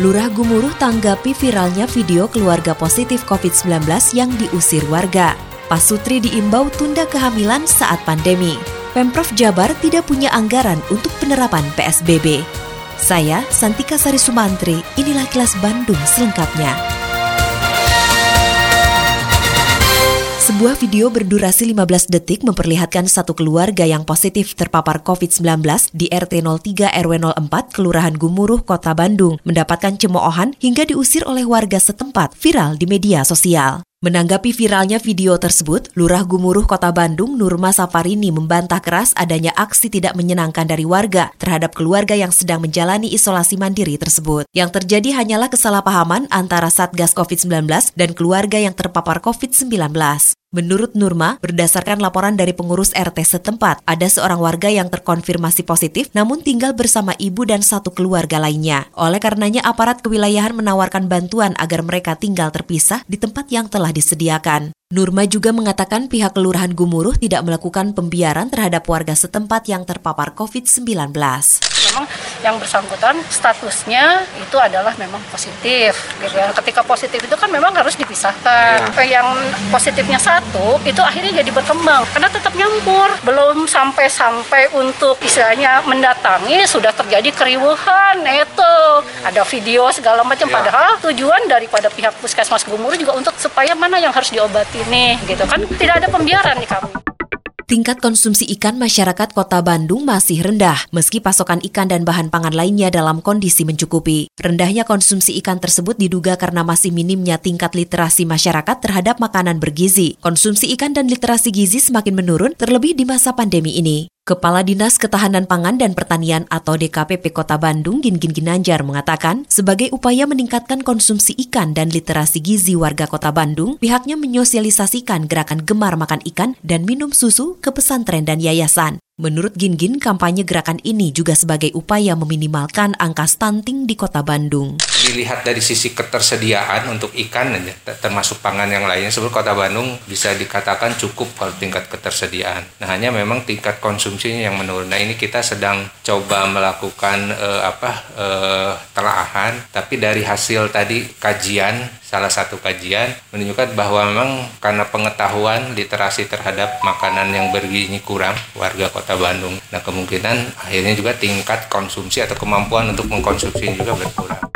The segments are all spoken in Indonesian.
Lurah Gumuruh tanggapi viralnya video keluarga positif COVID-19 yang diusir warga. Pasutri diimbau tunda kehamilan saat pandemi. Pemprov Jabar tidak punya anggaran untuk penerapan PSBB. Saya, Santika Sari Sumantri, inilah kelas Bandung selengkapnya. Sebuah video berdurasi 15 detik memperlihatkan satu keluarga yang positif terpapar COVID-19 di RT 03 RW 04 Kelurahan Gumuruh, Kota Bandung mendapatkan cemoohan hingga diusir oleh warga setempat viral di media sosial. Menanggapi viralnya video tersebut, Lurah Gumuruh Kota Bandung Nurma Saparini membantah keras adanya aksi tidak menyenangkan dari warga terhadap keluarga yang sedang menjalani isolasi mandiri tersebut. Yang terjadi hanyalah kesalahpahaman antara Satgas COVID-19 dan keluarga yang terpapar COVID-19. Menurut Nurma, berdasarkan laporan dari pengurus RT setempat, ada seorang warga yang terkonfirmasi positif namun tinggal bersama ibu dan satu keluarga lainnya. Oleh karenanya aparat kewilayahan menawarkan bantuan agar mereka tinggal terpisah di tempat yang telah disediakan. Nurma juga mengatakan pihak Kelurahan Gumuruh tidak melakukan pembiaran terhadap warga setempat yang terpapar COVID-19. Memang yang bersangkutan statusnya itu adalah memang positif. Gitu ya. Ketika positif itu kan memang harus dipisahkan. Ya. Yang positifnya satu itu akhirnya jadi berkembang karena tetap nyampur. Belum sampai-sampai untuk istilahnya mendatangi sudah terjadi keriuhan itu ada video segala macam. Ya. Padahal tujuan daripada pihak puskesmas Gumuruh juga untuk supaya mana yang harus diobati ini gitu kan tidak ada pembiaran di kami. Tingkat konsumsi ikan masyarakat kota Bandung masih rendah, meski pasokan ikan dan bahan pangan lainnya dalam kondisi mencukupi. Rendahnya konsumsi ikan tersebut diduga karena masih minimnya tingkat literasi masyarakat terhadap makanan bergizi. Konsumsi ikan dan literasi gizi semakin menurun, terlebih di masa pandemi ini. Kepala Dinas Ketahanan Pangan dan Pertanian atau DKPP Kota Bandung Gingin Ginanjar mengatakan, sebagai upaya meningkatkan konsumsi ikan dan literasi gizi warga Kota Bandung, pihaknya menyosialisasikan gerakan gemar makan ikan dan minum susu ke pesantren dan yayasan. Menurut Gingin, kampanye gerakan ini juga sebagai upaya meminimalkan angka stunting di Kota Bandung. Dilihat dari sisi ketersediaan untuk ikan termasuk pangan yang lainnya sebenarnya kota Bandung bisa dikatakan cukup kalau tingkat ketersediaan. Nah hanya memang tingkat konsumsinya yang menurun. Nah ini kita sedang coba melakukan uh, apa uh, telahan. Tapi dari hasil tadi kajian salah satu kajian menunjukkan bahwa memang karena pengetahuan literasi terhadap makanan yang bergizi kurang warga kota Bandung nah kemungkinan akhirnya juga tingkat konsumsi atau kemampuan untuk mengkonsumsi juga berkurang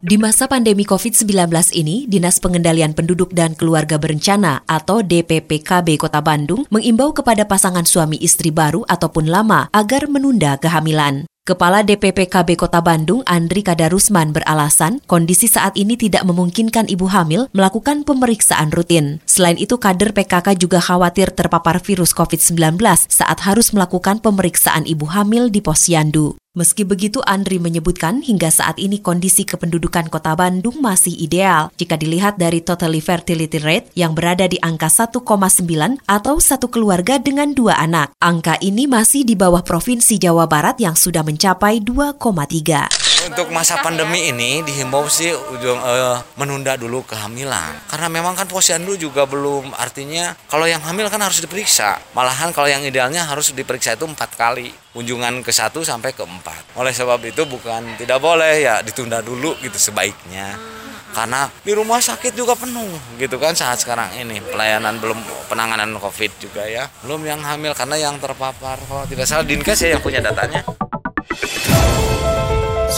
di masa pandemi COVID-19 ini, Dinas Pengendalian Penduduk dan Keluarga Berencana atau DPPKB Kota Bandung mengimbau kepada pasangan suami istri baru ataupun lama agar menunda kehamilan. Kepala DPPKB Kota Bandung, Andri Kadarusman beralasan kondisi saat ini tidak memungkinkan ibu hamil melakukan pemeriksaan rutin. Selain itu, kader PKK juga khawatir terpapar virus COVID-19 saat harus melakukan pemeriksaan ibu hamil di posyandu. Meski begitu, Andri menyebutkan hingga saat ini kondisi kependudukan kota Bandung masih ideal jika dilihat dari total fertility rate yang berada di angka 1,9 atau satu keluarga dengan dua anak. Angka ini masih di bawah Provinsi Jawa Barat yang sudah mencapai 2,3. Untuk masa pandemi ini dihimbau sih ujung uh, menunda dulu kehamilan. Karena memang kan posyandu juga belum artinya kalau yang hamil kan harus diperiksa. Malahan kalau yang idealnya harus diperiksa itu empat kali kunjungan ke satu sampai ke empat. Oleh sebab itu bukan tidak boleh ya ditunda dulu gitu sebaiknya. Karena di rumah sakit juga penuh gitu kan saat sekarang ini. Pelayanan belum penanganan covid juga ya. Belum yang hamil karena yang terpapar. Kalau tidak salah dinkes ya yang punya datanya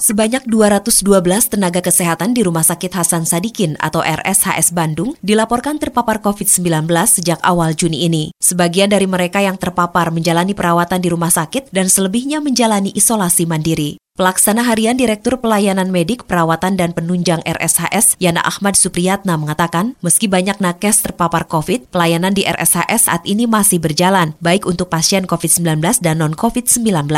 Sebanyak 212 tenaga kesehatan di Rumah Sakit Hasan Sadikin atau RSHS Bandung dilaporkan terpapar COVID-19 sejak awal Juni ini. Sebagian dari mereka yang terpapar menjalani perawatan di rumah sakit dan selebihnya menjalani isolasi mandiri. Pelaksana Harian Direktur Pelayanan Medik, Perawatan dan Penunjang RSHS, Yana Ahmad Supriyatna mengatakan, meski banyak nakes terpapar COVID, pelayanan di RSHS saat ini masih berjalan, baik untuk pasien COVID-19 dan non-COVID-19.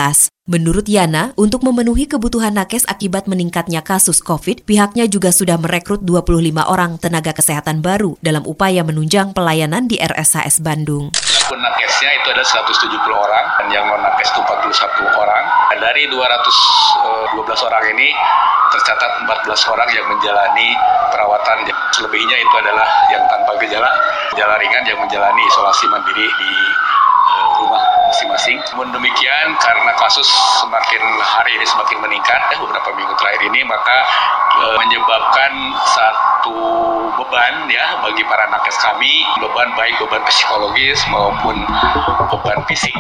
Menurut Yana, untuk memenuhi kebutuhan nakes akibat meningkatnya kasus COVID, pihaknya juga sudah merekrut 25 orang tenaga kesehatan baru dalam upaya menunjang pelayanan di RSHS Bandung. Akun nakesnya itu ada 170 orang dan yang non nakes itu 41 orang. Dan dari 212 eh, orang ini tercatat 14 orang yang menjalani perawatan. Selebihnya itu adalah yang tanpa gejala, gejala ringan yang menjalani isolasi mandiri di eh, rumah masing-masing. Namun demikian karena kasus semakin hari ini semakin meningkat ya beberapa minggu terakhir ini maka e, menyebabkan satu beban ya bagi para nakes kami beban baik beban psikologis maupun beban fisik.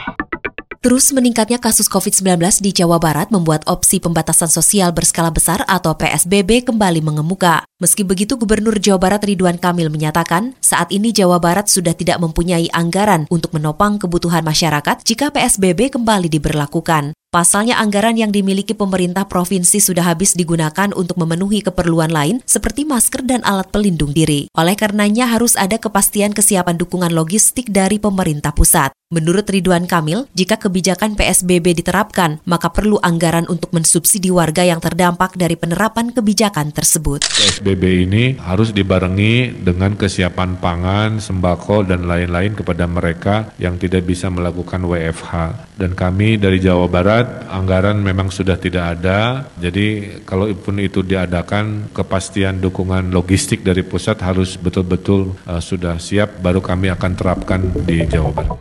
Terus meningkatnya kasus COVID-19 di Jawa Barat membuat opsi pembatasan sosial berskala besar atau PSBB kembali mengemuka. Meski begitu, Gubernur Jawa Barat Ridwan Kamil menyatakan saat ini Jawa Barat sudah tidak mempunyai anggaran untuk menopang kebutuhan masyarakat jika PSBB kembali diberlakukan. Pasalnya anggaran yang dimiliki pemerintah provinsi sudah habis digunakan untuk memenuhi keperluan lain seperti masker dan alat pelindung diri. Oleh karenanya harus ada kepastian kesiapan dukungan logistik dari pemerintah pusat. Menurut Ridwan Kamil, jika kebijakan PSBB diterapkan, maka perlu anggaran untuk mensubsidi warga yang terdampak dari penerapan kebijakan tersebut. PSBB ini harus dibarengi dengan kesiapan pangan, sembako, dan lain-lain kepada mereka yang tidak bisa melakukan WFH. Dan kami dari Jawa Barat anggaran memang sudah tidak ada. Jadi kalau pun itu diadakan, kepastian dukungan logistik dari pusat harus betul-betul uh, sudah siap baru kami akan terapkan di Jawa Barat.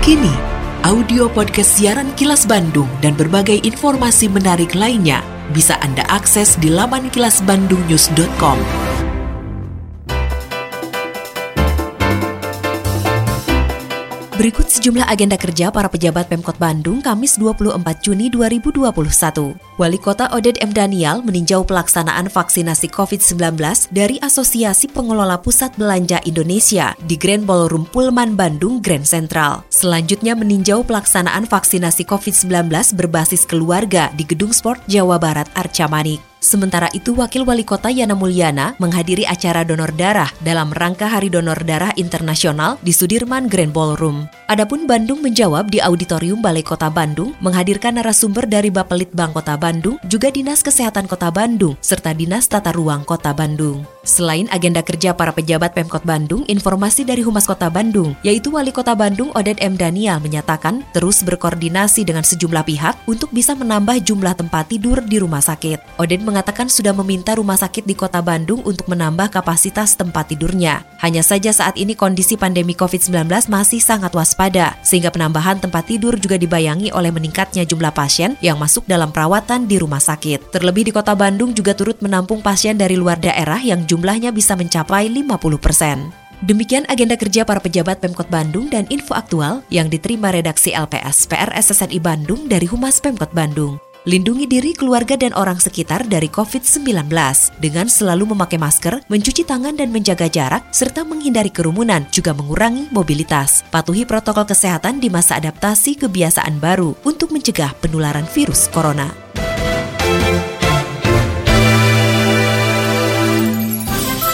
Kini, audio podcast siaran Kilas Bandung dan berbagai informasi menarik lainnya bisa Anda akses di laman kilasbandungnews.com. Berikut sejumlah agenda kerja para pejabat Pemkot Bandung Kamis 24 Juni 2021. Wali Kota Oded M. Daniel meninjau pelaksanaan vaksinasi COVID-19 dari Asosiasi Pengelola Pusat Belanja Indonesia di Grand Ballroom Pullman Bandung Grand Central. Selanjutnya meninjau pelaksanaan vaksinasi COVID-19 berbasis keluarga di Gedung Sport Jawa Barat Arca Manik. Sementara itu, Wakil Wali Kota Yana Mulyana menghadiri acara donor darah dalam rangka Hari Donor Darah Internasional di Sudirman Grand Ballroom. Adapun Bandung menjawab di Auditorium Balai Kota Bandung menghadirkan narasumber dari Bapelitbang Kota Bandung, juga Dinas Kesehatan Kota Bandung, serta Dinas Tata Ruang Kota Bandung. Selain agenda kerja para pejabat Pemkot Bandung, informasi dari Humas Kota Bandung, yaitu Wali Kota Bandung Oded M. Daniel menyatakan terus berkoordinasi dengan sejumlah pihak untuk bisa menambah jumlah tempat tidur di rumah sakit. Oded mengatakan sudah meminta rumah sakit di kota Bandung untuk menambah kapasitas tempat tidurnya. Hanya saja saat ini kondisi pandemi COVID-19 masih sangat waspada, sehingga penambahan tempat tidur juga dibayangi oleh meningkatnya jumlah pasien yang masuk dalam perawatan di rumah sakit. Terlebih di kota Bandung juga turut menampung pasien dari luar daerah yang jumlahnya bisa mencapai 50 persen. Demikian agenda kerja para pejabat Pemkot Bandung dan info aktual yang diterima redaksi LPS PRS SSNI Bandung dari Humas Pemkot Bandung. Lindungi diri keluarga dan orang sekitar dari COVID-19 dengan selalu memakai masker, mencuci tangan dan menjaga jarak, serta menghindari kerumunan, juga mengurangi mobilitas. Patuhi protokol kesehatan di masa adaptasi kebiasaan baru untuk mencegah penularan virus corona.